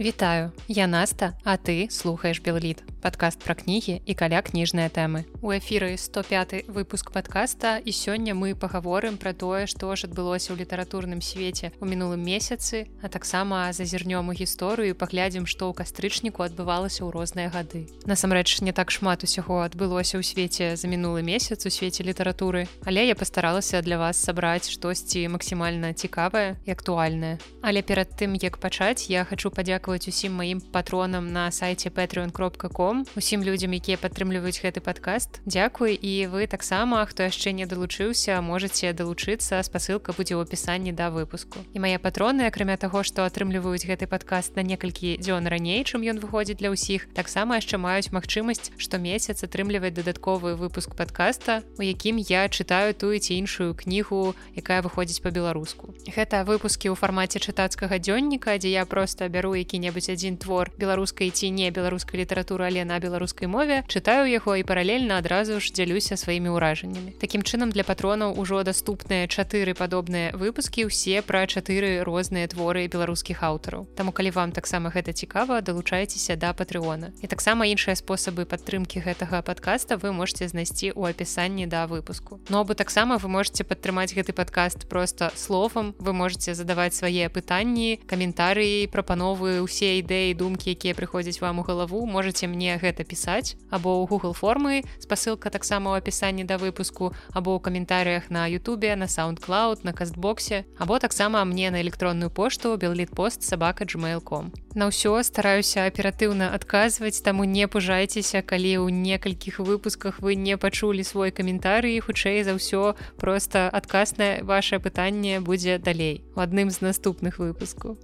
Вітаю, я Наста, а ты слухаеш Белліт падкаст пра кнігі і каля кніжныя тэмы. У эфіры 105 выпуск падкаста і сёння мы пагаворым пра тое, што ж адбылося ў літаратурным свеце у мінулым месяцы, а таксама зазірнём у гісторыю паглядзім, што ў кастрычніку адбывалася ў розныя гады. Насамрэч не так шмат усяго адбылося ў свеце за мінулы месяц у свеце літаратуры, але я пастаралася для вас сабраць штосьці максімальна цікавае і актуальнае. Але перад тым як пачаць я хочу падзякаваць усім маім патронам на сайце patreon.com гуртом усім людзям якія падтрымліваюць гэты падкаст. Дякуй і вы таксама хто яшчэ не далучыўся можете далучыцца. Спасылка будзе ў опісанні да выпуску. І мае патроны акрамя таго што атрымліваюць гэты падкаст на некалькі дзён раней чым ён выходзіць для ўсіх таксама яшчэ маюць магчымасць што месяц атрымліваць дадатковы выпуск подкаста у якім я чытаю тую ці іншую кнігу якая выходзіць по-беларуску гэта выпускі ў фармаце чытацкага дзённіка дзе я просто бяру які-небудзь адзін твор беларускай ці не беларускай літаратуры але на беларускай мове чытаю яго і паралельна адразу ж дзялюся сваімі ўражаннямі. Такім чынам для патронаў ужо даступныя чатыры падобныя выпускі ўсе пра чатыры розныя творы беларускіх аўтараў. Таму калі вам таксама гэта цікава далучайцеся да патрыона. І таксама іншыя спосабы падтрымкі гэтага падкаста вы можете знайсці ў апісанні да выпуску. Ну або таксама вы можете падтрымаць гэты падкаст просто словам вы можете задаваць свае пытанні каментарыі прапановы усе ідэі думкі якія прыходзяць вам у галаву можете мне гэта пісаць або ў google формы спасылка таксама ў апісанні да выпуску або ў каментарыях на Ютубе на soundundcloud на кастбоксе або таксама мне на электронную пошту беллітпост сабака gmail.com на ўсё стараюся аператыўна адказваць таму не пужайцеся калі ў некалькіх выпусках вы не пачулі свой каментарый хутчэй за ўсё просто адказнае ваше пытанне будзе далей у адным з наступных выпуску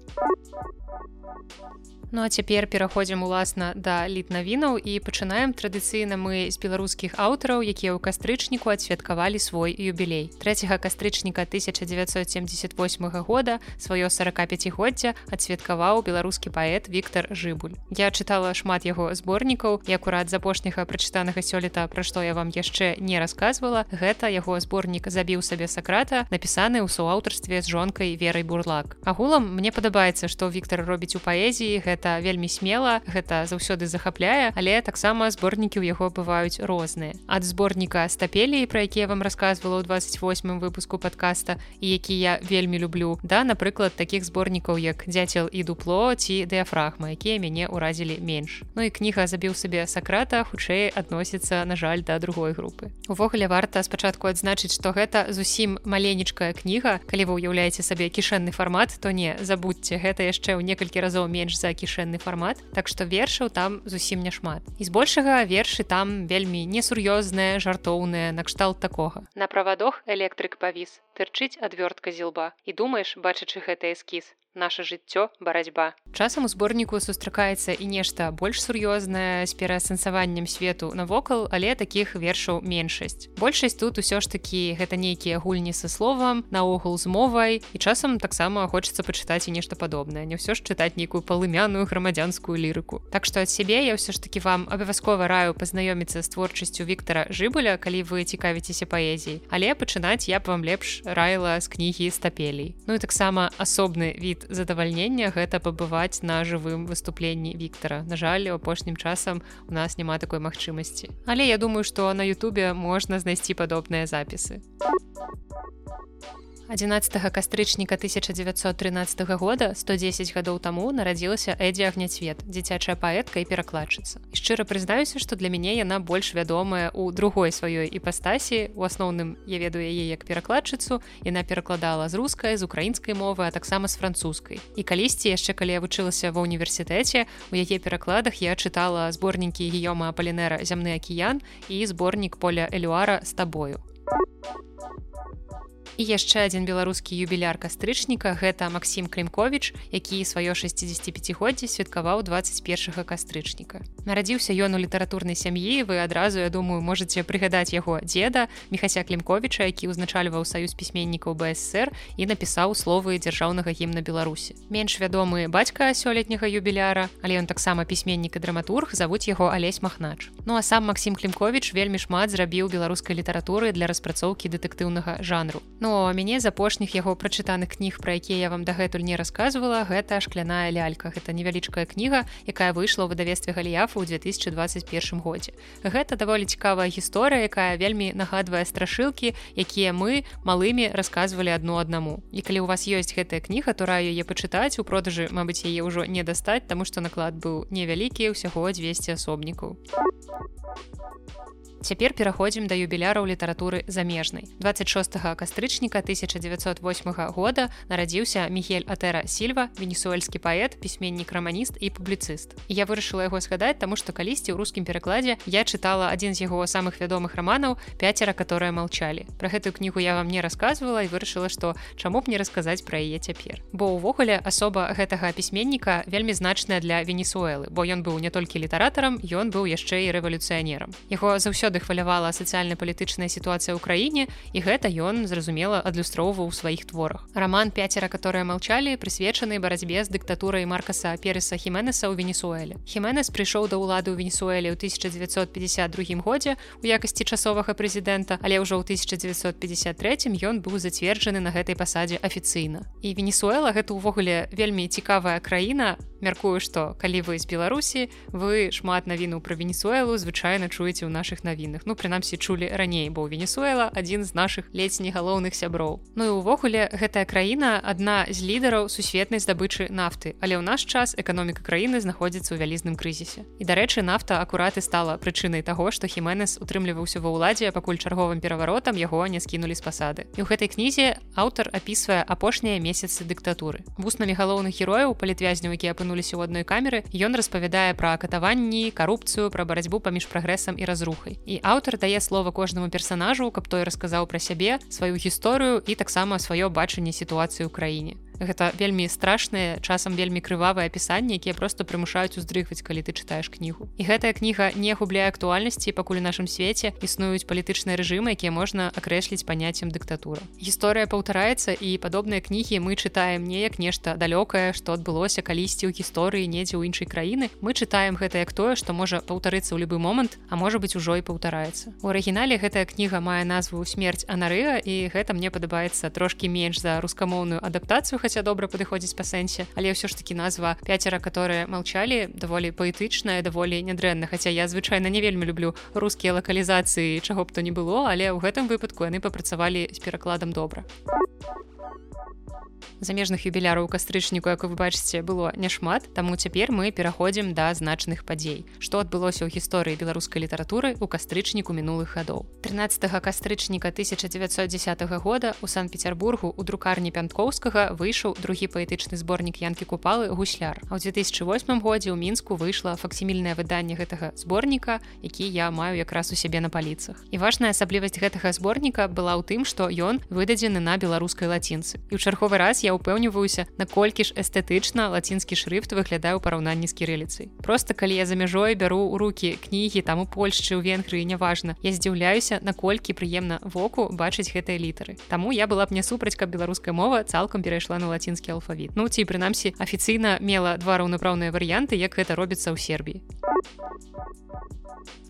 Ну а цяпер пераходзім уласна да літнавінаў і пачынаем традыцыйна мы з беларускіх аўтараў, якія ў кастрычніку адсвяткавалі свой юбілей. 3 кастрычніка 1978 года сваё 45годдзя адсвяткаваў беларускі паэт Віктор Жыбуль. Я чытала шмат яго зборнікаў і акурат з апошняга прачытанага сёлета, пра што я вам яшчэ не расказвала. Гэта яго зборнік забіў сабе сакрата, напісаны ў суаўтарстве з жонкай верай бурлак. Агулам мне падабаецца, што Віктор робіць у паэзіі гэта гэта вельмі смела гэта заўсёды захапляе але таксама зборнікі ў яго бываюць розныя. Ад зборніка стапелі пра якія вам рассказывала ў 28 выпуску подкаста і які я вельмі люблю да напрыклад таких зборнікаў як дзяцел і дупло ці дыафрагма якія мяне ўразілі менш. Ну і кніга забіў сабе сакрата хутчэй адносіцца на жаль да другой групы. Увогуле варта спачатку адзначыць што гэта зусім маленечкая кніга. Калі вы уяўляеце сабе кішэнны фармат то не забудьте гэта яшчэ ў некалькі разоў менш за кішэн кішэнны фармат так што вершаў там зусім няшмат. І збольшага вершы там вельмі несур'ёзныя жартоўныя накшталт такога. На правадох электрык павіс тырчыць адвёртка зілба. І думаеш бачачы гэты эскіз наше жыццё барацьба часам у зборніку сустракаецца і нешта больш сур'ёзнае з пераасэнсаваннем свету навокал але таких вершаў меншасць. Большасць тут усё ж такі гэта нейкія гульні са словам наогул з мовай і часам таксама хочацца пачытаць і нешта падобнае не ўсё ж чытаць нейкую палымяную грамадзянскую лірыку. Так што ад сябе я ўсё ж таки вам абавязкова раю пазнаёміцца з творчасцю Віктора жыбуля калі вы цікавіцеся паэзій але пачынаць я б вам лепш раіла з кнігі стапелей ну і таксама асобны від задавальнення гэта пабываць на жывым выступленні Віктора На жаль апошнім часам у нас няма такой магчымасці. Але я думаю што на Ютубе можна знайсці падобныя запісы 11 кастрычніка 1913 года 110 гадоў таму нарадзілася эдзі агняцвет дзіцячая паэтка і перакладчыца. Шчыра прызнаюся што для мяне яна больш вядомая у другой сваёй іпастасі. У асноўным я ведаю яе як перакладчыцу. Яна перакладала з рускай з украінскай мовы а таксама з французскай. І калісьці яшчэ калі я вучылася ва ўніверсітэце у яе перакладах я чытала зборнікі гіёма палінера зямны акіян і зборнік поля элюара з табою і яшчэ адзін беларускі юбіляр кастрычніка гэта Масім Клімкович, які сваё 65годдзе святкаваў 21 кастрычніка. Нарадзіўся ён у літаратурнай сям'і, вы адразу я думаю, можете прыгадаць яго дзеда Мехася Клімковіча, які ўзначальваў саюз пісьменнікаў БСР і напісаў словы дзяржаўнага гімна Беларусі. Менш вядомы бацька сёлетняга юбіляра, але ён таксама пісьменнік і драматург завуць яго алесь махнач. Ну а сам Масім Клімкович вельмі шмат зрабіў беларускай літаратуры для распрацоўкі дэтэктыўнага жанру. Ну Ну мяне з апошніх яго прачытаных кніг пра якія я вам дагэтуль не рассказывала гэта шкляная лялька гэта невялічкая кніга якая выйшла ў выдавестве галіяфу ў 2021 годзе. Гэта даволі цікавая гісторыя якая вельмі нагадвае страшылкі якія мы малымі рассказывалі адну аднаму. І калі у вас ёсць гэтая кніга то раю яе пачытаць у продажы Мабыць яе ўжо не дастаць таму што наклад быў невялікі ўсяго 200 асобнікаў Цяпер пераходзім да юбіляраў літаратуры замежнай. 26 кастрычніка 1908 года нарадзіўся Михель Атэра Сільва, венесуэльскі паэт, пісьменнік раманіст і публіцыст. Я вырашыла яго згадаць, таму што калісьці ў рускім перакладзе я чытала адзін з яго самых вядомых раманаў пяцера, которые молчалі. Пра гэтую кнігу я вам не рассказывала і вырашыла, што чаму б не расказаць пра яе цяпер. Бо ўвогуле асоба гэтага пісьменніка вельмі значная для Венесуэлы, бо ён быў не толькі літаратарам, ён быў яшчэ і рэвалюцыянерам. Яго заўсёды заўсёды хвалявала сацыяльна-палітычная сітуацыя ў краіне і гэта ён зразумела адлюстроўваў у сваіх творах. Роман пяцера которые молчалі прысвечаны барацьбе з дыктатурай маркаса переса хіменеса ў венесуэле. Хіменес прыйшоў да ўлады ў венесуэле ў 1952 годзе у якасці часовага прэзідэнта але ўжо ў 1953 ён быў зацверджаны на гэтай пасадзе афіцыйна. І венесуэла гэта ўвогуле вельмі цікавая краіна мяркую што калі вы з беларусі вы шмат навіну пра венесуэлу звычайна чуеце ў наших навінах. Ну прынамсі чулі раней бо венесуэла адзін з наших ледзь не галоўных сяброў. Ну і увогуле гэтая краіна адна з лідараў сусветнай здабычы нафты. Але ў наш час эканоміка краіны знаходзіцца ў вялізным крызісе. І дарэчы нафта акураты стала прычынай таго што хіменес утрымліваўся ва ўладзе пакуль чарговым пераваротам яго не скінулі з пасады. І ў гэтай кнізе аўтар апісвае апошнія месяцы дыктатуры. Вуснамі галоўных герояў палітвязняў які апынуліся ў адной камеры ён распавядае пра катаванні карупцыю пра барацьбу паміж прагрэсам і разрухай і аўтар дае слова кожнаму персанажу каб той расказаў пра сябе сваю гісторыю і таксама сваё бачанне сітуацыі ў краіне гэта вельмі страшнае часам вельмі крывавае апісанне якія просто прымушаюць уздрыхваць калі ты чытаеш кнігу. І гэтая кніга не губляе актуальнасці пакуль у нашым свеце існуюць палітычныя рэжымы якія можна акрэсліць паняццем дыктатура гісторыя паўтараецца і падобныя кнігі мы чытаем неяк нешта далёкае што адбылося калісьці ў гісторыі недзе ў іншай краіны. Мы чытаем гэта як тое што можа паўтарыцца ў любы момант а можа быть ужо і паўтараецца. У арыгінале гэтая кніга мае назву смерць анарыга і гэта мне падабаецца трошки менш за рускамоўную адаптацыю хаця добра падыходзіць па сэнсе але ўсё ж таки назва пяцера которые молчалі даволі паэтычная даволі нядрэнна хаця я звычайна не вельмі люблю рускія лакалізацыі чаго б то не было але ў гэтым выпадку яны папрацавалі з перакладам добра замежных юбіляраў кастрычніку як вы бачыце было няшмат таму цяпер мы пераходзім да значных падзей. Што адбылося ў гісторыі беларускай літаратуры у кастрычніку мінулых гадоў. 13 кастрычніка 1910 года у санкт-петербургу у друкарні пянткоўскага выйшаў другі паэтычны зборнік янкі купалы гусляр а ў 2008 годзе ў мінску выйшла факсімільнае выданне гэтага зборніка які я маю якраз у сябе на паліцах. І важная асаблівасць гэтага зборніка была ў тым што ён выдадзены на беларускай лацінцы. І ў чарговы раз я я ўпэўніваюся наколькі ж эстэтычна лацінскі шрыфт выглядае ў параўнанні з кірыліцай. Просто калі я за мяжой бяру ў руки кнігі там у польшчы ў венгрыі неважна я здзіўляюся наколькі прыемна воку бачыць гэтыя літары. Таму я была б не супраць каб беларуская мова цалкам перайшла на лацінскі алфавіт. Ну ці прынамсі афіцыйна мела два раўнапраўныя варыянты як гэта робіцца ў сербіі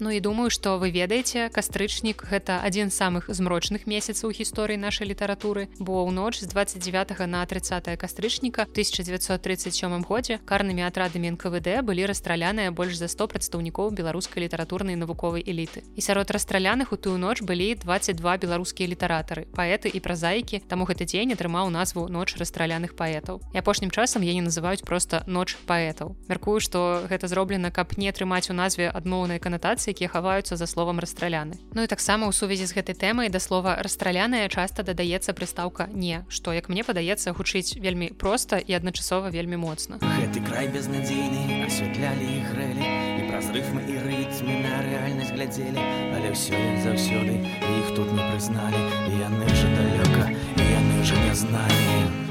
Ну і думаю, што вы ведаеце, кастрычнік гэта адзін з самых змрочных месяцаў гісторыі нашай літаратуры, бо ў ноч з 29 на 30 кастрычніка 1937 годзе карнымі атрадамі НКВД былі расстраляныя больш за 100 прадстаўнікоў беларускай літаратурнай навуковай эліты. І сярод расстраляных у тую ноч былі 22 беларускія літаратары, паэты і празаікі, таму гэты дзень атрымаў назву ноч расстраляных паэтаў. І апошнім часам яе называюць проста ноч паэтаў. Мяркую, што гэта зроблена, каб не атрымаць у назве адмоўнай канатацыі якія хаваюцца за словам расстраляны. Ну і таксама ў сувязі з гэтай тэмай да слова расстраляная часта дадаецца прыстаўка не што як мне падаецца гучыць вельмі проста і адначасова вельмі моцна. Гэты край безнадзейны асвятлялі і грэлі і праз рыфмы і рытмі на рэальнасць глядзелі але ўсё заўсёды іх тут не прызналі яны жа далёка яны не зналі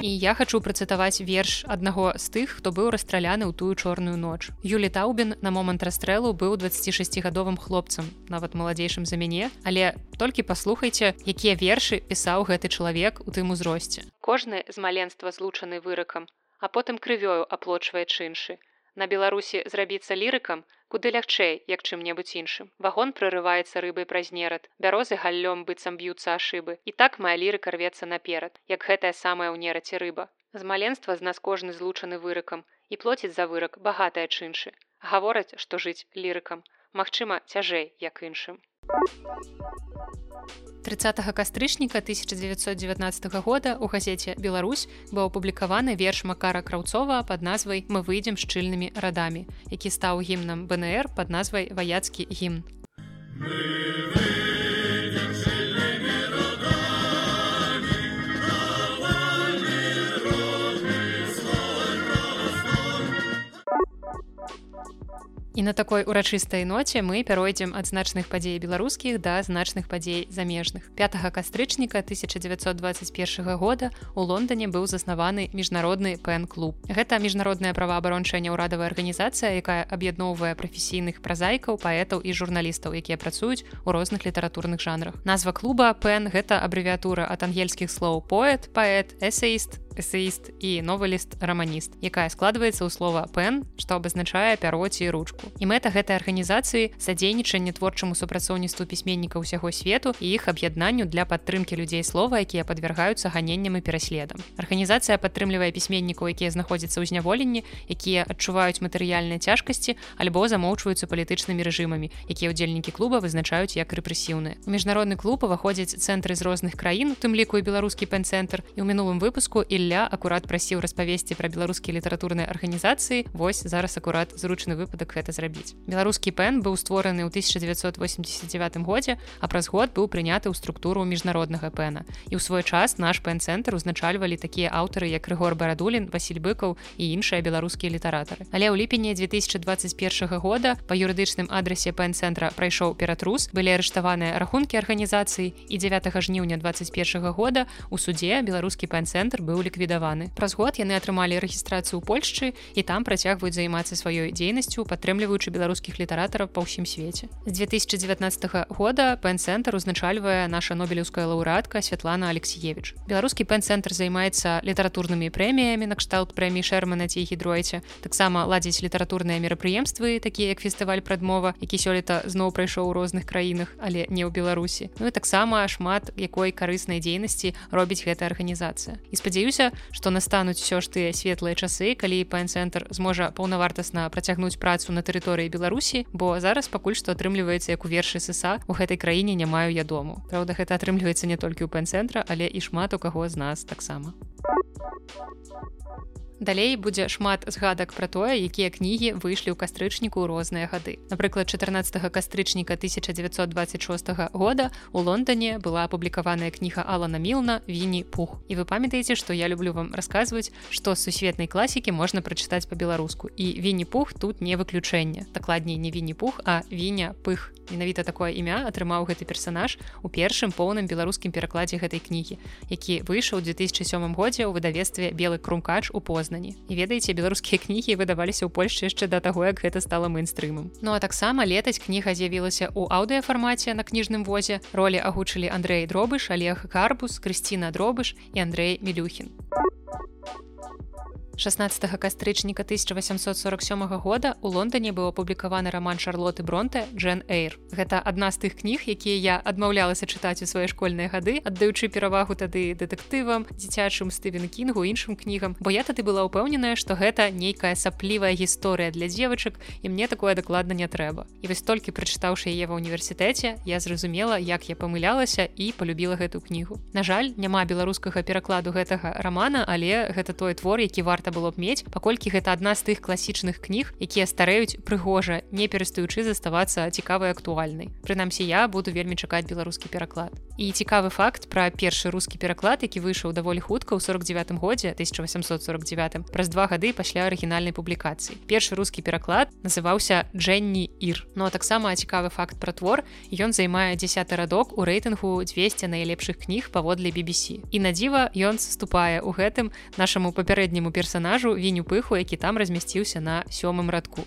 і я хочу працытаваць верш аднаго з тых хто быў расстраляны ў тую чорную ноч. Юлі таўбін на момант расстрэлу быў 26гадовым хлопцам нават маладзейшым за мяне. Але толькі паслухайце якія вершы пісаў гэты чалавек у тым узросце. Кожны з маленства злучаны выракам а потым крывёю аплочвае чыншы. На Беларусі зрабіцца лірыкам, куды лягчэй, як чым-небудзь іншым. Вагон прорываецца рыбай праз нерад. Бярозы галлём быццам б'юцца ашыбы. І так мая лірыка рвецца наперад, як гэтая самая ў нераце рыба. З маленства з нас кожны злучаны выракам і плоціць за вырак багатая чыншы. Гавораць, што жыць лірыкам. Магчыма, цяжэй, як іншым. 30 кастрычніка 1919 года у газеце Беларусь быў апублікаваны верш Макара Краўцова пад назвай мы выйдзем шчыльнымі радамі, які стаў гімнам БНР пад назвай ваяцкі гімн. І на такой урачыстай ноце мы пяройдзем ад значных падзей беларускіх да значных падзей замежных. 5 кастрычніка 1921 года у Лондоне быў заснаваны міжнародны пен-клуб. Гэта міжнародная праваабарончая няўрадавая арганізацыя, якая аб'ядноўвае прафесійных празайкаў, паэтаў і журналістаў, якія працуюць у розных літаратурных жанрах. Назва клуба пен гэта абрэвіатура ад ангельскіх слоў поэт, паэт, эсеіст, эсеіст і новаліст раманіст, якая складваецца ў слова пен, што абазначае пяроці ручку. І мэта гэтай арганізацыі садзейнічанне творчаму супрацоўніцтву пісьменніка ўсяго свету і іх аб'яднанню для падтрымкі людзей слова, якія падвяргаюцца ганенням і пераследам. Арганізацыя падтрымлівае пісьменнікаў, якія знаходзяцца ў зняволенні, якія адчуваюць матэрыяльныя цяжкасці альбо замоўчваюцца палітычнымі рэжымамі, якія ўдзельнікі клуба вызначаюць як рэпрэсіўныя. У міжнародны клуб уваходзяць цэнтры з розных краін, у тым ліку і беларускі пен-цэнтр і ў мінулым выпуску і Ілля акурат прасіў распавесці пра беларускія літаратурныя арганізацыі. Вось зараз акурат зручны выпадак гэта зрабіць. Беларускі пен быў створаны ў 1989 годзе а праз год быў прыняты ў структуру міжнароднага пена і ў свой час наш пен-цэнтр узначальвалі такія аўтары як рыгор барадулін Васіль быкаў і іншыя беларускія літаратары. Але ў ліпені 2021 года па юрыдычным адрасе пен-цэнтра прайшоў ператрус былі арыштаваныя рахункі арганізацыі і 9 жніўня 21 года у суде беларускі пен-цэнтр быў ліквід ліквідаваны. Праз год яны атрымалі рэгістрацыю ў Польшчы і там працягваюць займацца сваёй дзейнасцю, падтрымліваючы беларускіх літаратараў па ўсім свеце. З 2019 года пен-цэнтр узначальвае наша нобелеўская лаўрэатка Святлана Алексеевич. Беларускі пен-цэнтр займаецца літаратурнымі прэміямі накшталт прэміі шэрмана ці гідройце. таксама ладзіць літаратурныя мерапрыемствы, такія як фестываль прадмова, які сёлета зноў прайшоў у розных краінах, але не ў Беларусі. Ну і таксама шмат якой карыснай дзейнасці робіць гэтая арганізацыя. І спадзяюся, што настануць усё ж тыя светлыя часы калі паэнцэнтр зможа паўнавартасна працягнуць працу на тэрыторыі беларусі бо зараз пакуль што атрымліваецца як у вершы сыса у гэтай краіне не маю я дому. Праўда гэта атрымліваецца не толькі ў пэн-цэнтра але і шмат у каго з нас таксама Далей будзе шмат згадак пра тое, якія кнігі выйшлі ў кастрычніку розныя гады. Напрыклад, 14 кастрычніка 1926 года у Лондоне была апублікаваная кніга Алана Мілна Віні пух. І вы памятаеце, што я люблю вам расказваць, што з сусветнай класікі можна прачытаць па-беларуску. І Віні пух тут не выключэнне. Дакладней не Віні пух, а віня пых. Менавіта такое імя атрымаў гэты персанаж у першым поўным беларускім перакладзе гэтай кнігі, які выйшаў 2007 годзе ў выдавестве белы крумкач у поз познані і ведаеце беларускія кнігі выдаваліся ў польльше яшчэ да таго як гэта стала мейнстрымам. Ну а таксама летась кніга з'явілася ў аўдыафармаце на кніжным возе. Ролі агучылі Андрей дробыш алег карбус крысціна дробыш і Андрей мелюхін а 16 кастрычніка 1847 года у Лондоне быў апублікаваны роман шарлоты бронте Джен Эйр. Гэта адна з тых кніг, якія я адмаўлялася чытаць у свае школьныя гады, аддаючы перавагу тады дэтэктывам, дзіцячым стывен кінгу іншым кнігам, бо я тады была ўпэўненая, што гэта нейкая саплівая гісторыя для дзевачак і мне такое дакладна не трэба. І вось толькі прачытаўшы яе ва універсітэце, я зразумела, як я памылялася і полюбіла гэту кнігу. На жаль, няма беларускага перакладу гэтага рамана, але гэта той твор, які варта варта было б мець паколькі гэта адна з тых класічных кніг якія старэюць прыгожа не перастаючы заставацца цікавай актуальнай. Прынамсі я буду вельмі чакаць беларускі пераклад. І цікавы факт пра першы рускі пераклад які выйшаў даволі хутка ў 49 годзе 1849 праз два гады пасля арыгінальнай публікацыі. Першы рускі пераклад называўся Дженні ір но ну, таксама цікавы факт пра твор. Ён займае 10 радок у рэйтынгу 200 найлепшых кніг паводле BBC і на дзіва ён сступае у гэтым нашаму папярэдняму персонажу персонажу віню пыху які там размясціўся на сёмым радку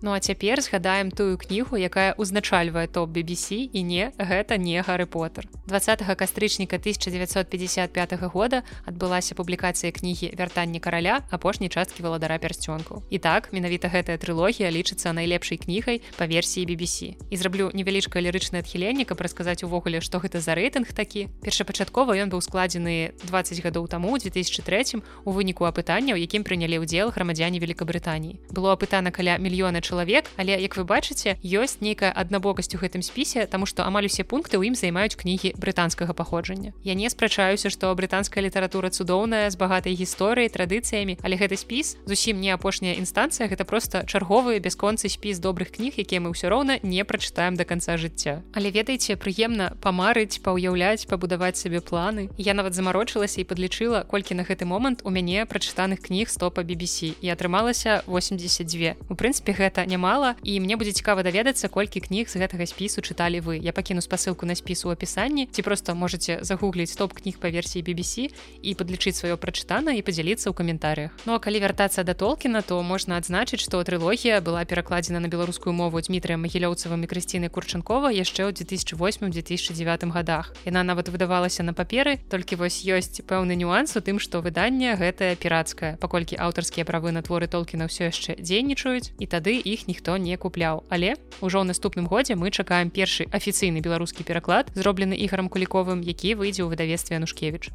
Ну а цяпер згадаем тую кнігу, якая узначальвае топ BBC і не гэта не Гары Поттер. 20 кастрычніка 1955 года адбылася публікацыя кнігі вяртанне караля апошняй часткі валадара пярсцёнку. І так менавіта гэтая трылогія лічыцца найлепшай кнігай па версіі BBC. І зраблю невялічкае лірычнае адхіленне, каб расказаць увогуле, што гэта за рэйтынг такі. Першапачаткова ён быў складзены 20 гадоў таму 2003 у выніку апытання, у якім прынялі ўдзел грамадзяне Великабрытаніі. Было апытана каля мільёна чалавек але як вы бачыце ёсць нейкая аднабокасць у гэтым спісе тому что амаль усе пункты ў ім займаюць кнігі брытанскага паходжання. Я не спрачаюся што брытанская літаратура цудоўная з багатай гісторыяй традыцыямі але гэты спіс зусім не апошняя інстанцыя гэта просто чарговы бясконцы спіс добрых кніг якія мы ўсё роўна не прачытаем до конца жыцця. Але ведаеце прыемна памарыць паўяўляць пабудаваць сабе планы. Я нават замарочылася і подлічыла колькі на гэты момант у мяне прачытаных кніг стопа BBC і атрымалася 82 у прынцыпе гэта гэта нямала і мне будзе цікава даведацца колькі кніг з гэтага спісу чыталі вы. Я пакіну спасылку на спісу апісанні ці просто можете загугліць стоп кніг па версіі BBC і падлічыць сваё прачытана і падзяліцца ў каментарях Ну а калі вяртацца да толкіна то можна адзначыць што трылогія была перакладзена на беларускую мову Дмітрыя магілёўцавым і крысціны курчанкова яшчэ ў 2008-2009 годах. Яна нават выдавалася на паперы толькі вось ёсць пэўны нюанс у тым што выданне гэтае пірацкае паколькі аўтарскія правы на творы толкіна ўсё яшчэ дзейнічаюць і тады іх ніхто не купляў. Але ўжо ў наступным годзе мы чакаем першы афіцыйны беларускі пераклад зроблены ігарам куліковым які выйдзе ў выдавестве нушкевич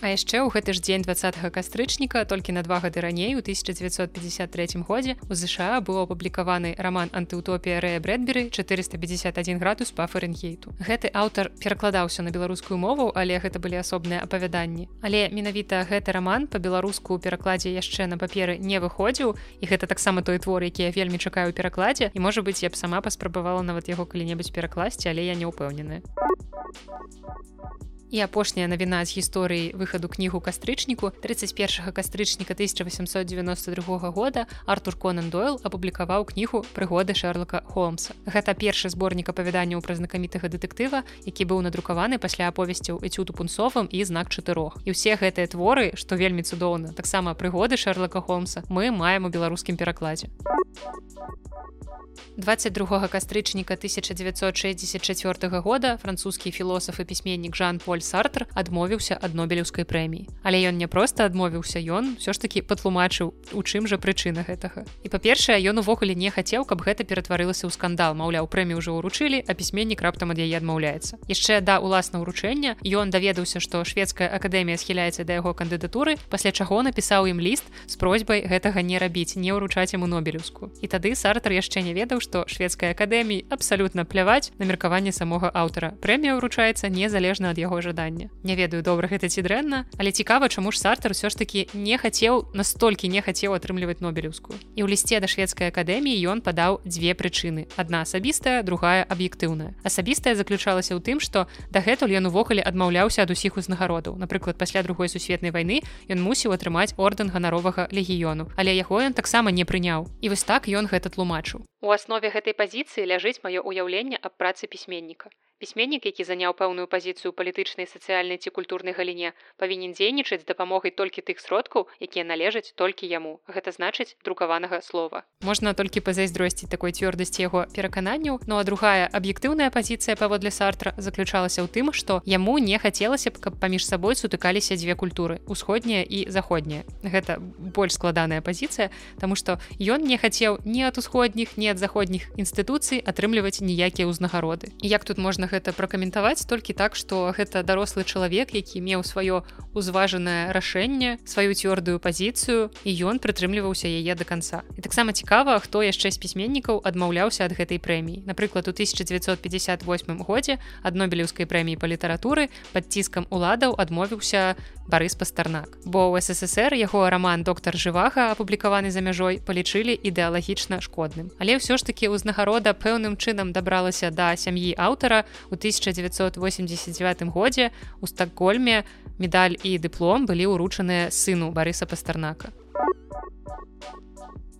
А яшчэ ў гэты ж дзень 20 кастрычніка толькі на два гады раней у 1953 годзе у ЗША быў апублікаваны роман антыутопія Рэя Брэдберы 451 градус па фаренгейту. Гэты аўтар перакладаўся на беларускую мову, але гэта былі асобныя апавяданні. Але менавіта гэты роман па-беларуску ў перакладзе яшчэ на паперы не выходзіў і гэта таксама той твор, які я вельмі чакаю перакладзе і можа быць я б сама паспрабавала нават яго калі-небудзь перакласці, але я не ўпэўнены і апошняя навіна з гісторыі выхаду кнігу кастрычніку 31 кастрычніка 1892 года артур конан дойл апублікаваў кнігу прыгоды шерлока холмса гэта першы зборнік апавяданняў пра знакамітага дэтэктыва які быў надрукаваны пасля аповесцяў эцюду пунцовым і знак чатырох і ўсе гэтыя творы што вельмі цудоўна таксама прыгоды шерлока холмса мы маем у беларускім перакладзе. у 22 кастрычніка 1964 года французскі філосаф і пісьменнік Жан-Поль Сартр адмовіўся ад нобелеўскай прэміі. Але ён не проста адмовіўся ён ўсё ж такі патлумачыў, у чым жа прычына гэтага. І па-першае, ён увогуле не хацеў, каб гэта ператварылася ў скандал, маўляў, прэмію ўжо ўручылі, а пісьменнік раптам ад яе адмаўляецца. Яшчэ да уласна ўручэння ён даведаўся, што шведская акадэмія схіляецца да яго кандыдатуры, пасля чаго напісаў ім ліст з просьбай гэтага не рабіць, не ўручаць яму нобелеўску. І тады Сартр яшчэ не ведаў, што шведскай акадэміі абсалютна пляваць на меркаванне самога аўтара. Прэмія ўручаецца незалежна ад яго жадання. Не ведаю добра гэта ці дрэнна але цікава чаму ж сартар ўсё ж таки не хацеў настолькі не хацеў атрымліваць нобелеўскую і ў лісце да шведскай акадэміі ён падаў дзве прычыны. Адна асабістая другая аб'ектыўная. Асабістая заключалася ў тым што дагэтуль ён увогуле адмаўляўся ад усіх узнагародаў напрыклад пасля другой сусветнай вайны ён мусіў атрымаць ордэн ганаровага легіёну але яго ён таксама не прыняў. І вось так ён гэта тлумачыў У аснове гэтай пазіцыі ляжыць маё ўяўленне аб працы пісьменніка пісьменнік які заняў пэўную пазіцыю палітычнай сацыяльнай ці культурнай галіне павінен дзейнічаць дапамогай толькі тых сродкаў якія належаць толькі яму. Гэта значыць друкаванага слова. Можна толькі пазайздросціць такой цвёрдасці яго перакананняў. Ну а другая аб'ектыўная пазіцыя паводле сартра заключалася ў тым што яму не хацелася б каб паміж сабой сутыкаліся дзве культуры усходняя і заходняя. Гэта больш складаная пазіцыя тому што ён не хацеў ні ад усходніх ні ад заходніх інстытуцый атрымліваць ніякія ўзнагароды. Як тут можна гэта пракаментаваць толькі так што гэта дарослы чалавек які меў сваё узважанае рашэнне сваю цвёрдую пазіцыю і ён прытрымліваўся яе до конца. І таксама цікава хто яшчэ з пісьменнікаў адмаўляўся ад гэтай прэміі. Напрыклад у 1958 годзе ад нобелеўскай прэміі па літаратуры пад ціскам уладаў адмовіўся барыс пастарнак бо ў ссср яго роман доктор жывага апублікаваны за мяжой палічылі ідэалагічна шкодным. Але ўсё ж таки ўзнагарода пэўным чынам дабралася да сям'і аўтара у 1989 годзе. У стакгольме медаль і дыплом былі ўручаныя сыну барыса пастарнака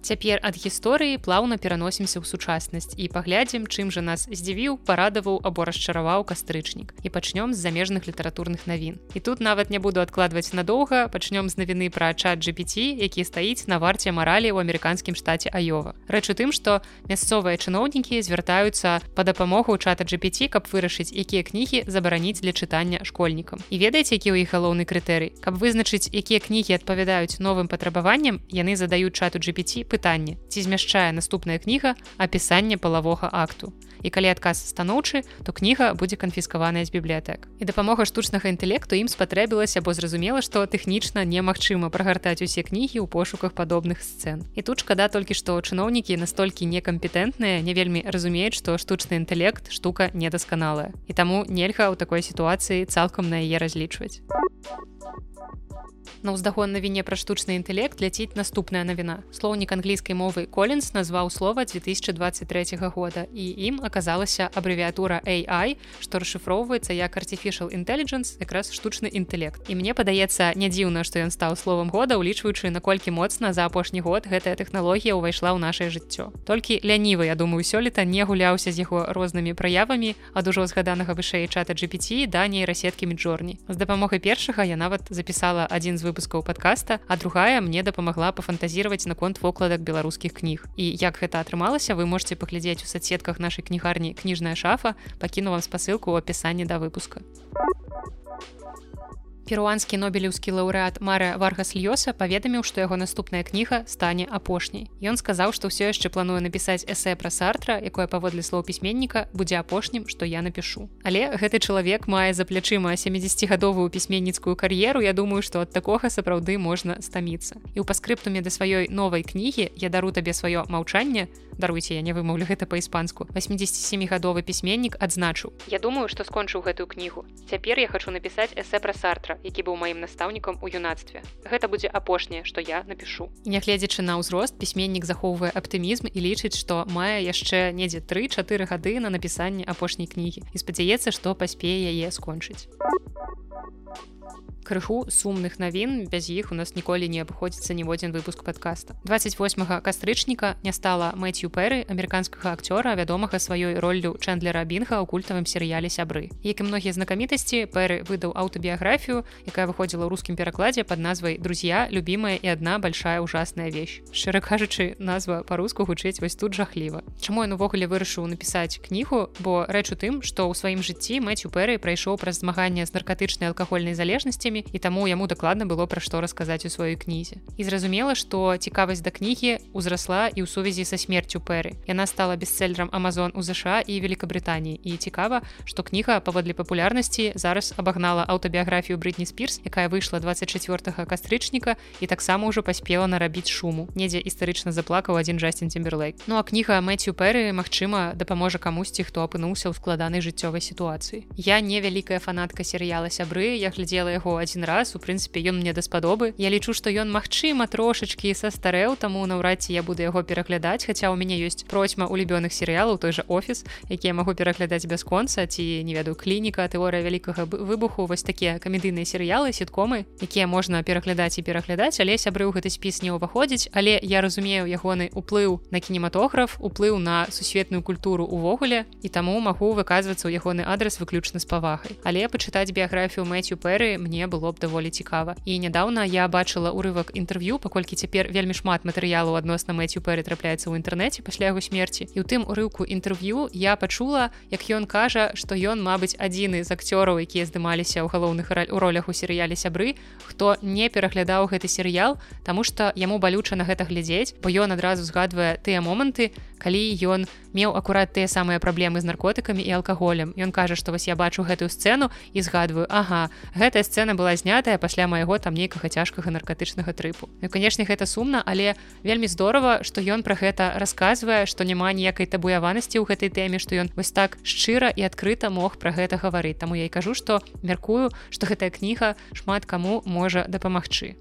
Цяпер ад гісторыі плаўна пераносімся ў сучаснасць і паглядзім, чым жа нас здзівіў, парадаваў або расчараваў кастрычнік. І пачнём з замежных літаратурных навін. І тут нават не буду адкладваць надоўга, пачнём з навіны пра чат GPT, які стаіць на варце маралі ў амерыканскім штаце Аёва. Рэч у тым, што мясцовыя чыноўнікі звяртаюцца па дапамогу чата GPT, каб вырашыць, якія кнігі забараніць для чытання школьнікам. І ведаеце, які ў іх галоўны крытэрый, каб вызначыць, якія кнігі адпавядаюць новым патрабаванням, яны задаюць чату GPT пытанне ці змяшчае наступная кніга апісанне палавога акту. І калі адказ станоўчы то кніга будзе канфіскаваная з бібліятэк. І дапамога штучнага інтэлекту ім спатрэбілася бо зразумела што тэхнічна немагчыма прагартаць усе кнігі ў пошуках падобных сцэн. І тут шкада толькі што чыноўнікі настолькі некампетэнтныя не вельмі разумеюць што штучны інтэлект штука недасканалая. І таму нельга ў такой сітуацыі цалкам на яе разлічваць на ўздагон навіне пра штучны інтэлект ляціць наступная навіна. Слоўнік англійскай мовы коллінс назваў слова 2023 года і ім аказалася абрэвіатура AI што расшыфроўваецца як artificial intelligence якраз штучны інтэлект. І мне падаецца не дзіўна што ён стаў словам года улічваючы наколькі моцна за апошні год гэтая тэхналогія ўвайшла ў наше жыццё. Толькі лянівы я думаю сёлета не гуляўся з яго рознымі праявамі ад ужо згаданага вышэй чата GPT да нейрасеткі міджорні з дапамогай першага я нават запісала адзін з выпускаў подкаста а другая мне дапамагла пафантазіраваць наконт вокладак беларускіх кніг. І як гэта атрымалася вы можете паглядзець у соцсетках нашай кнігарні кніжная шафа пакіну вам спасылку ў апісанні да выпуска перуанскі нобелеўскі лаўрэат Мара варгас лёса паведаміў што яго наступная кніга стане апошняй. Ён сказаў што ўсё яшчэ плануе напісаць эсэ пра сартра якое паводле слоў пісьменніка будзе апошнім што я напишу але гэты чалавек мае за плячыма 70гадовую пісьменніцкую кар'еру Я думаю што ад такога сапраўды можна стаміцца. І ў паскрыптуме да сваёй новай кнігі я дару табе сваё маўчанне даруйце я не вымаўлю гэта па-іспанску. 87гадовы пісьменнік адзначыў. Я думаю што скончыў гэтую кнігу. Цяпер я хочу напісаць эсэ пра сартра які быў маім настаўнікам у юнацтве. Гэта будзе апошняе, што я напишу. Нягледзячы на ўзрост пісьменнік захоўвае аптымізм і лічыць, што мае яшчэ недзе тры-чатыры гады на напісанне апошняй кнігі. І спадзяецца, што паспее яе скончыць крыху сумных навін без іх у нас ніколі не абыходзіцца ніводзін выпуск подкаста. 28 кастрычніка не стала мэтью пэры амерыканскага акцёра вядомага сваёй роллю чэндлера бінга ў культавым серыяле сябры як і многія знакамітасці пэры выдаў аўтабіяграфію якая выходзіла ў рускім перакладзе под назвай друзья любимая і одна большая ужасная вещь шчыра кажучы назва по-руску гучыць вось тут жахліва. Чаму ён увогуле вырашыў напісаць кнігу? Бо рэч у тым што ў сваім жыцці мэтью пэры прайшоў праз змаганне з наркатычнай алкагольнай залежнасці гасцямі і таму яму дакладна было пра што расказаць у сваёй кнізе і зразумела што цікавасць да кнігі ўзрасла і ў сувязі са смерцю пэры яна стала бестселлером Амазон у ЗША і Великабрытаніі і цікава што кніга паводле папулярнасці зараз абагнала аўтабіяграфію брытні спірс якая выйшла 24 кастрычніка і таксама ўжо паспела нарабіць шуму. Недзе істарычна заплакаў адзін Джастин цімберлейк Ну а кніга Мэцю пэры Мачыма дапаможа камусьці хто апынуўся ў складанай жыццёвай сітуацыі. Я невялікая фанатка серыяла сябры я глядзела яго адзін раз у прынцыпе ён мне даспадобы. Я лічу што ён магчыма трошачкі састарэў таму наўрад ці я буду яго пераглядаць хаця ў мяне ёсць процьма улюбёных серыялаў той жа офіс які я магу пераглядаць бясконца ці не ведаю клініка тэорыя вялікага выбуху вось такія камедыйныя серыялы сіткомы якія можна пераглядаць і пераглядаць але сябры ў гэты спіс не ўваходзіць але я разумею ягоны уплыў на кінематограф уплыў на сусветную культуру увогуле і таму магу выказвацца ў ягоны адрес выключна з павагай. Але пачытаць біяграфію мэцю пэры мне было б даволі цікава. І нядаўна я бачыла урывак інтэрв'ю паколькі цяпер вельмі шмат матэрыялаў адносна мэцю пэры трапляецца ў інтэрнэце пасля яго смерці. І у тым урыўку інтэрв'ю я пачула як ён кажа што ён мабыць адзіны з акцёраў якія здымаліся ў галоўных у ролях у серыяле сябры хто не пераглядаў гэты серыял Таму што яму балюча на гэта глядзець бо ён адразу згадвае тыя моманты калі ён меў акурат тыя самыя праблемы з наркотыкамі і алкаголем. Ён кажа што вось я бачу гэтую сцэну і згадваю Ага гэтая сцэна была была знятая пасля майго там нейкага цяжкага наркатычнага трыпу. Ну, канешне гэта сумна але вельмі здорово што ён пра гэта расказвае што няма ніякай табуяванасці ў гэтай тэме што ён вось так шчыра і адкрыта мог пра гэта гаварыць. Таму я і кажу што мяркую што гэтая кніга шмат каму можа дапамагчы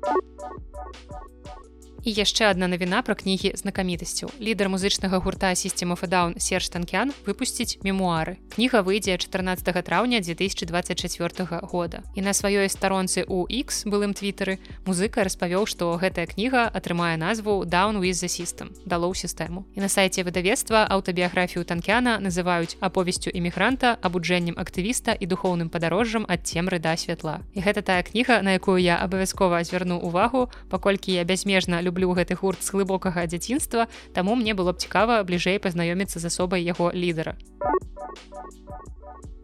і яшчэ одна навіна пра кнігі знакамітасцяў. Лідар музычнага гурта сістэма фадаун серж танкян выпусціць мемуары. Кніга выйдзе 14 траўня 2024 года. І на сваёй старонцы у X былым твиттары музыка распавёў што гэтая кніга атрымае назву down with the system далоў сістэму і на сайце выдавецтва аўтабіяграфію танкяна называюць аповесцю імігранта абуджэннем актывіста і духоўным падарожжам ад цемры да святла. І гэта тая кніга на якую я абавязкова звярну увагу паколькі я бязмежна люблю люблю гэты гурт з глыбокага дзяцінства, таму мне было б цікава бліжэй пазнаёміцца з асобай яго лідара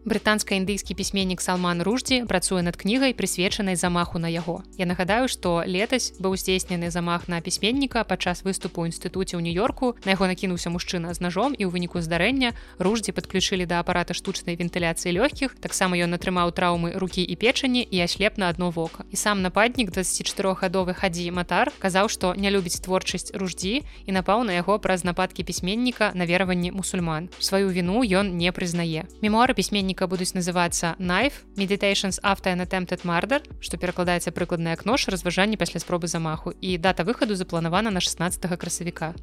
брытанска-індыйскі пісьменнік салман руждзі працуе над кнігай прысвечанай замаху на яго. Я нагадаю што летась быў здзейснены замах на пісьменніка падчас выступу інстытуце ў нью-йорку. На яго накінуўся мужчына з ножом і ў выніку здарэння руждзі падключылі да апарата штучнай вентыляцыі лёгкіх. Таксама ён атрымаў траўмы рукі і печані і аслеп на одно вока. І сам нападнік 24гадовы хадзі матар казаў што не любіць творчасць руждзі і напаў на яго праз нападкі пісьменніка на вераванні мусульман. Сваю віну ён не прызнае. Мемуары пісьменніка пісьменніка будуць называцца knife meditations after an attempted murder што перакладаецца прыкладна як нож разважанні пасля спробы замаху і дата выхаду запланавана на 16 красавіка.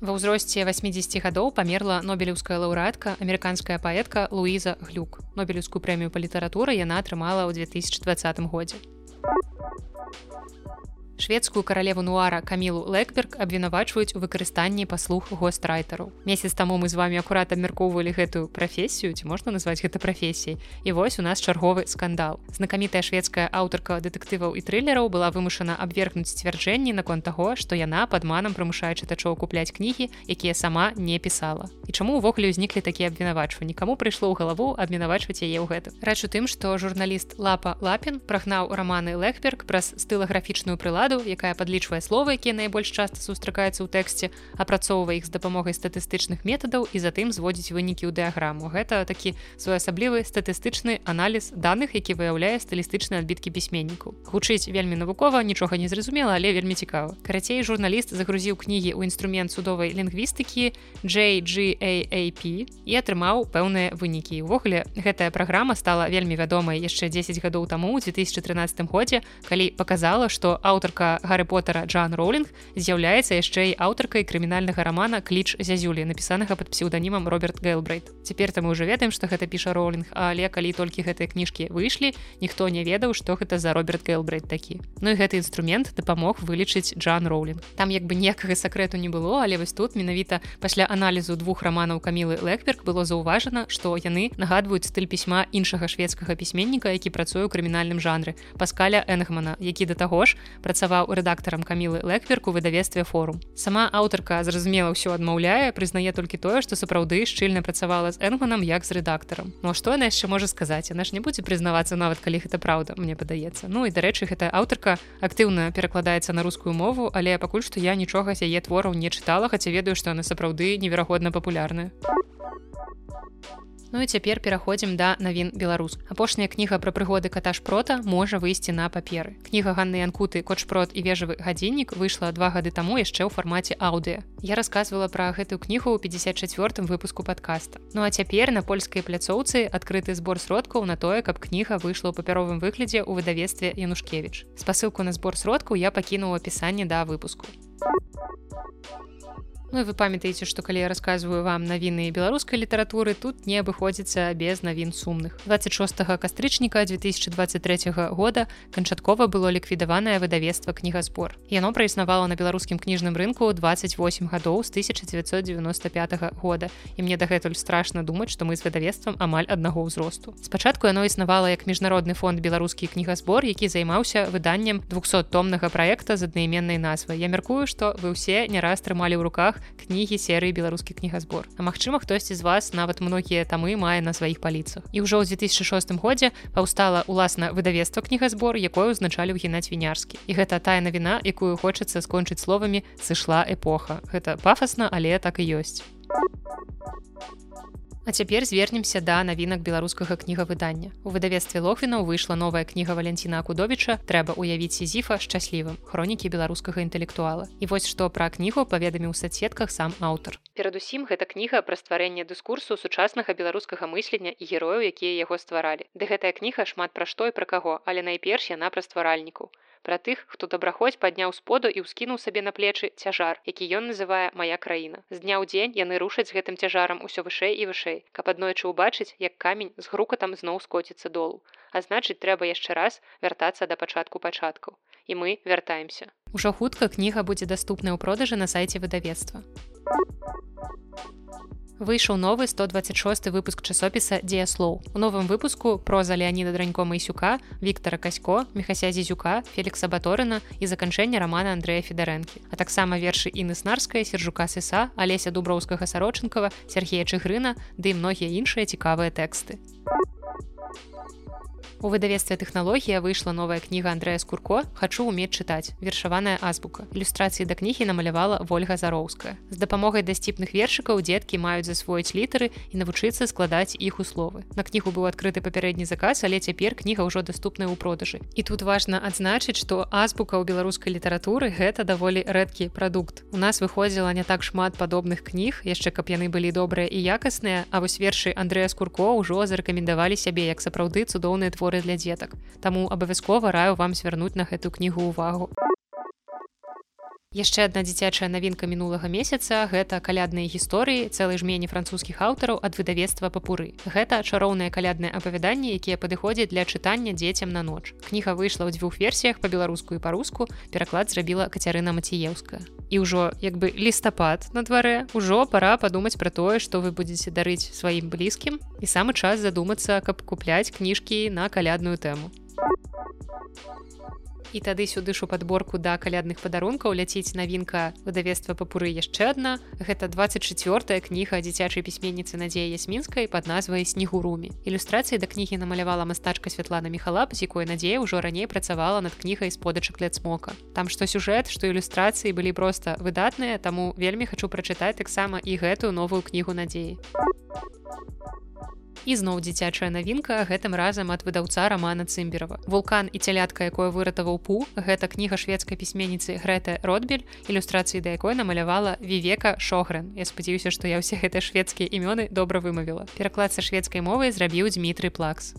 Ва ўзросце 80 гадоў памерла нобелеўская лаўрэатка амерыканская паэтка луіза глюк. Нобелеўскую прэмію па літаратуры яна атрымала ў 2020 годзе шведскую каралеву нуара камілу лекберг абвінавачваюць у выкарыстанні паслуг гострайтару месяц таму мы з вами акурат абмяркоўвалі гэтую прафесію ці можна назваць гэта прафесій і вось у нас чарговы скандал. Знакамітая шведская аўтарка дэтэктываў і трылераў была вымушана абвергнуць сцвярджэнні наконт таго што яна падманам прымушае чытачоў купляць кнігі якія сама не пісала. І чаму увогуле ўзніклі такія абвінавачванні? Каму прыйшло ў галаву абвінавачваць яе ў гэта рэч у тым што журналіст лапа лапін прагнаў раманы лекберг праз стылаграфічную прыладу ладу якая падлічвае словы якія найбольш часта сустракаюцца ў тэксце апрацоўвае іх з дапамогай статыстычных метадаў і затым зводзіць вынікі ў дыяграму. Гэта такі своеасаблівы статыстычны аналіз даных які выяўляе стылістычныя адбіткі пісьменнікаў гучыць вельмі навукова нічога не зразумела але вельмі цікава. Карацей журналіст загрузіў кнігі ў інструмент судовай лінгвістыкі JGAP і атрымаў пэўныя вынікі. Увогуле гэтая праграма стала вельмі вядомай яшчэ 10 гадоў таму 2013 годзе калі показала што аўтарка аўтарка гары потара Джан Роулінг з'яўляецца яшчэ і аўтаркай крымінальнага рамана кліч зязюлі напісанага под псеўданімам Роберт Гейлбрейт цяпер там мы уже ведаем што гэта піша Роулінг але калі толькі гэтыя кніжкі выйшлі ніхто не ведаў што гэта за Роберт Гейлбрейт такі. Ну і гэты інструмент дапамог вылічыць Джан Роулінг. Там як бы некага сакрэту не было але вось тут менавіта пасля аналізу двух раманаў камілы Лекберг было заўважана што яны нагадваюць стыль пісьма іншага шведскага пісьменніка які працуе ў крымінальным жанры паскаля энгмана які да таго ж працаваў працаваў рэдактарам камілы лекверку выдавестве форум сама аўтарка зразумела ўсё адмаўляе прызнае толькі тое што сапраўды шчыльна працавала з энгманам як з рэдактарам Ну што яна яшчэ можа сказаць? Яна ж не будзе прызнавацца нават калі гэта праўда мне падаецца. Ну і дарэчы гэтая аўтарка актыўна перакладаецца на рускую мову але пакуль што я нічога з яе твораў не чытала хаця ведаю што яны сапраўды неверагодна папулярная Ну і цяпер пераходзім да навін беларус. Апошняя кніга пра прыгоды каташпрота можа выйсці на паперы. Кніга ганны Янкуты кочпрот і вежавы гадзіннік выйшла два гады таму яшчэ ў фармаце аўдыо. Я расказвала пра гэтую кнігу ў 54 выпуску падкаста. Ну а цяпер на польскай пляцоўцы адкрыты збор сродкаў на тое, каб кніга выйшла ў папяровым выглядзе ў выдавестве Янушкевіч. Спасылку на збор сродкаў я пакінуў апісанне да выпуску. Ну, вы памятаеце што калі я рассказываю вам навіны беларускай літаратуры тут не абыходзіцца без навін сумных. 26 кастрычніка 2023 года канчаткова было ліквідаванае выдавецтва кнігазбор яно праіснавала на беларускім кніжным рынку 28 гадоў з 1995 года. І мне дагэтуль страшна думаць што мы з выдавецтвам амаль аднаго ўзросту. Спачатку яно існавала як міжнародны фонд беларускі кнігазбор які займаўся выданнем 200 томнага проекта з аднайменнай назвы я мяркую што вы ўсе не раз трымалі ў руках кнігі серыі беларускі кнігазбор А магчыма хтосьці з вас нават многія тамы мае на сваіх паліцах. І ўжо ў 2006 годзе паўстала уласна выдавецтва кнігазбор якое ўзначалі ў геннаць вінярскі. І гэта тая навіна якую хочацца скончыць словамі сышла эпоха гэта пафасна але так і ёсць А цяпер звернемся да навінак беларускага кнігавыдання. У выдавецтве Лохвіна выйшла новая кніга Валянціна Акудовіча трэба уявіць сізіфа шчаслівым хронікі беларускага інтэлектуала. І вось што пра кнігу паведаміў у сацсетках сам аўтар. Перадусім гэта кніга пра стварэнне дыскурсу сучаснага беларускага мыслення і герояў, якія яго стваралі. Ды гэтая кніга шмат пра што і пра каго, але найперш яна пра стваральнікаў пра тых хто добраходзь падняў споду і ўскінуў сабе на плечы цяжар які ён называе мая краіна з дня ў дзень яны рушаць гэтым цяжарам усё вышэй і вышэй каб аднойчы ўбачыць як камень з грукатам зноў скоціцца долу. А значыць трэба яшчэ раз вяртацца да пачатку пачаткаў і мы вяртаемся. Ужо хутка кніга будзе даступная ў продажы на сайце выдавецтва выйшаў новы 126 выпуск часопіса дзеяслоў у новым выпуску проза леаніда дранько майсюка Віктора касько мехася зізюка фелікса баторына і заканчэння романа Андрэя федарэнкі а таксама вершы і наснарская сержука сыса алеся дуброўскага сарочынкава Сергея чыгрына ды да многія іншыя цікавыя тэксты У выдавецтве тэхналогія выйшла новая кніга Андрэя Скурко хачу уметь чытаць вершаваная азбука. Ілюстрацыі да кнігі намалявала Вольга Зароўская. З дапамогай дасціпных вершыкаў дзеткі маюць засвоіць літары і навучыцца складаць іх у словы. На кнігу быў адкрыты папярэдні заказ, але цяпер кніга ўжо даступная ў продажы. І тут важна адзначыць, што азбука ў беларускай літаратуры гэта даволі рэдкі прадукт. У нас выходзіла не так шмат падобных кніг, яшчэ каб яны былі добрыя і якасныя, а вось вершы Андрэя Скурко ўжо зарэкамендавалі сябе як сапраўды цудоўныя творы творы для дзетак. Таму абавязкова раю вам звярнуць на гэту кнігу ўвагу. Яшчэ адна дзіцячая навінка мінулага месяца гэта калядныя гісторыі цэлай жмені французскіх аўтараў ад выдавецтва папуры. Гэта чароўныя калядныя апавяданні, якія падыходзяць для чытання дзецям на ноч. Кніга выйшла ў дзвюх версіях па-беларуску і па-руску пераклад зрабіла кацярына маціеўская. І ўжо як бы лістапад на дварэ ўжо пора падумаць пра тое, што вы будзеце дарыць сваім блізкім і самы час задумацца, каб купляць кніжкі на калядную тэму і тады сюды ж у подборку да калядных падарункаў ляціць навінка выдавецтва папуры яшчэ адна. Гэта 24 кніга дзіцячай пісьменніцы надзея ясмінскай под назвай снегуруме ілюстрацыі да кнігі намалявала мастачка Святлана мехалап з якой надзея ўжо раней працавала над кнігай сподачак для цмока там што сюжэт што ілюстрацыі былі проста выдатныя таму вельмі хачу прачытаць таксама і гэтую новую кнігу надзеі ізноў дзіцячая навінка гэтым разам ад выдаўца романа цымберова вулкан і цялятка якое выратаваў пу гэта кніга шведскай пісьменніцы грэты ротбель ілюстрацыі да якой намалявала вівека шогрен. Я спадзяюся што я ўсе гэтыя шведскія імёны добра вымавіла. Пераклад са шведскай мовай зрабіў дмітрый плакс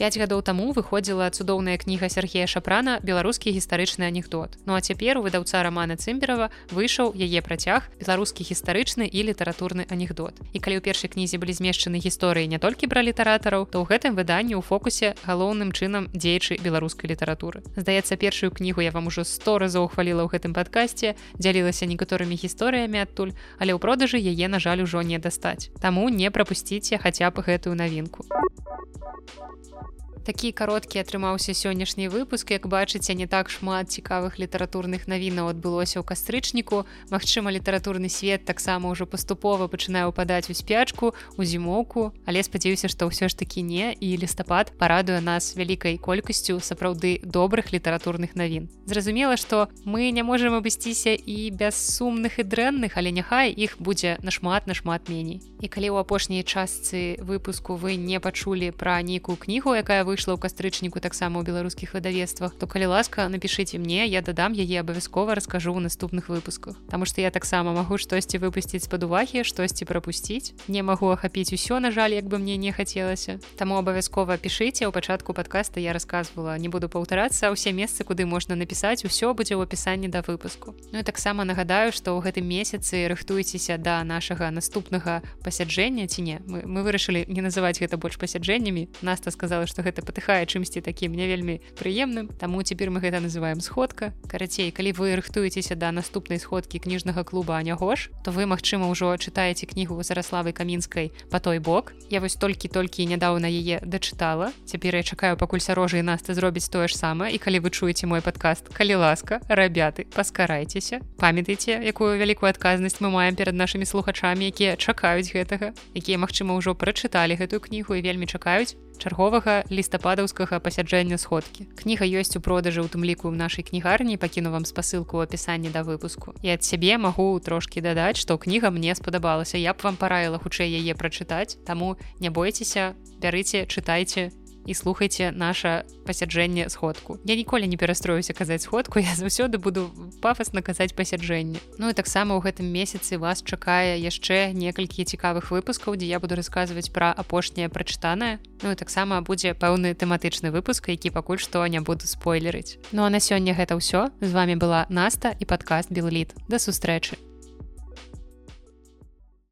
Пяць гадоў таму выходзіла цудоўная кніга Сергея Шапрана беларускі гістарычны анекдот. Ну а цяпер у выдаўца рамана Цымберова выйшаў яе працяг беларускі гістарычны і літаратурны анекдот. І калі ў першай кнізе былі змешчаны гісторыі не толькі пра літаратараў, то ў гэтым выданні ў фокусе галоўным чынам дзеячы беларускай літаратуры. Здаецца, першую кнігу я вам ужо сто разоў хваліла ў гэтым падкасці, дзялілася некаторымі гісторыямі адтуль, але ў продажы яе, на жаль, ужо не дастаць. Таму не прапусціце хаця б гэтую навінку такі кароткі атрымаўся сённяшні выпуск. Як бачыце не так шмат цікавых літаратурных навінаў адбылося ў кастрычніку. Мачыма літаратурны свет таксама ўжо паступова пачынае ўпадаць у спячку у зімоўку. Але спадзяюся што ўсё ж такі не. І лістапад парадуе нас вялікай колькасцю сапраўды добрых літаратурных навін. Зразумела што мы не можемм абысціся і без сумных і дрэнных але няхай іх будзе нашмат нашмат меней. І калі ў апошняй частцы выпуску вы не пачулі пра нейкую кнігу якая вы выйшла ў кастрычніку таксама ў беларускіх выдавецтвах то калі ласка напишитеце мне я дадам яе абавязкова раскажу ў наступных выпусках Таму што я таксама магу штосьці выпусціць з-пад увагі штосьці прапусціць не магу ахапіць усё на жаль як бы мне не хацелася Таму абавязкова пішыце ў пачатку подкаста я рассказывала не буду паўтарацца ўсе месцы куды можна напісаць усё будзе ў апісанні да выпуску Ну і таксама нагадаю што ў гэтым месяцы рыхтуйцеся да нашага наступнага пасяджэння ці не? Мы, мы вырашылі не называць гэта больш пасяджэннямі. Наста сказала што гэта гэта патыхае чымсьці такім не вельмі прыемным. Таму цяпер мы гэта называем сходка. Карацей калі вы рыхтуецеся да наступнай сходкі кніжнага клуба анягош то вы магчыма ўжо чытаеце кнігу зараславай камінскай по той бок я вось толькі-толькі нядаўна яе дачытала. Цяпер я чакаю пакуль сярожа і наста зробіць тое ж самае. І калі вы чуеце мой падкаст калі ласка рабяты паскарайцеся памятайце якую вялікую адказнасць мы маем перад нашымі слухачамі якія чакаюць гэтага якія магчыма ўжо прачыталі гэтую кнігу і вельмі чакаюць чарговага лістападаўскага пасяджэння сходкі. Кніга ёсць у продажы ў тым ліку ў нашай кнігарні пакіну вам спасылку ў апісанні да выпуску. І ад сябе магу трошкі дадаць, што кніга мне спадабалася. Я б вам параіла хутчэй яе прачытаць, Таму не бойцеся, бярыце, чытайце, і слухайте наше пасяджэнне сходку. Я ніколі не перастроюся казаць сходку я заўсёды буду пафасна казаць пасяджэнне. Ну і таксама ў гэтым месяцы вас чакае яшчэ некалькі цікавых выпускаў дзе я буду расказваць пра апошняе прачытанае. Ну і таксама будзе пэўны тэматычны выпуск які пакуль што не буду спойлерыць. Ну а на сёння гэта ўсё. З вами была наста і падкаст белліт да сустрэчы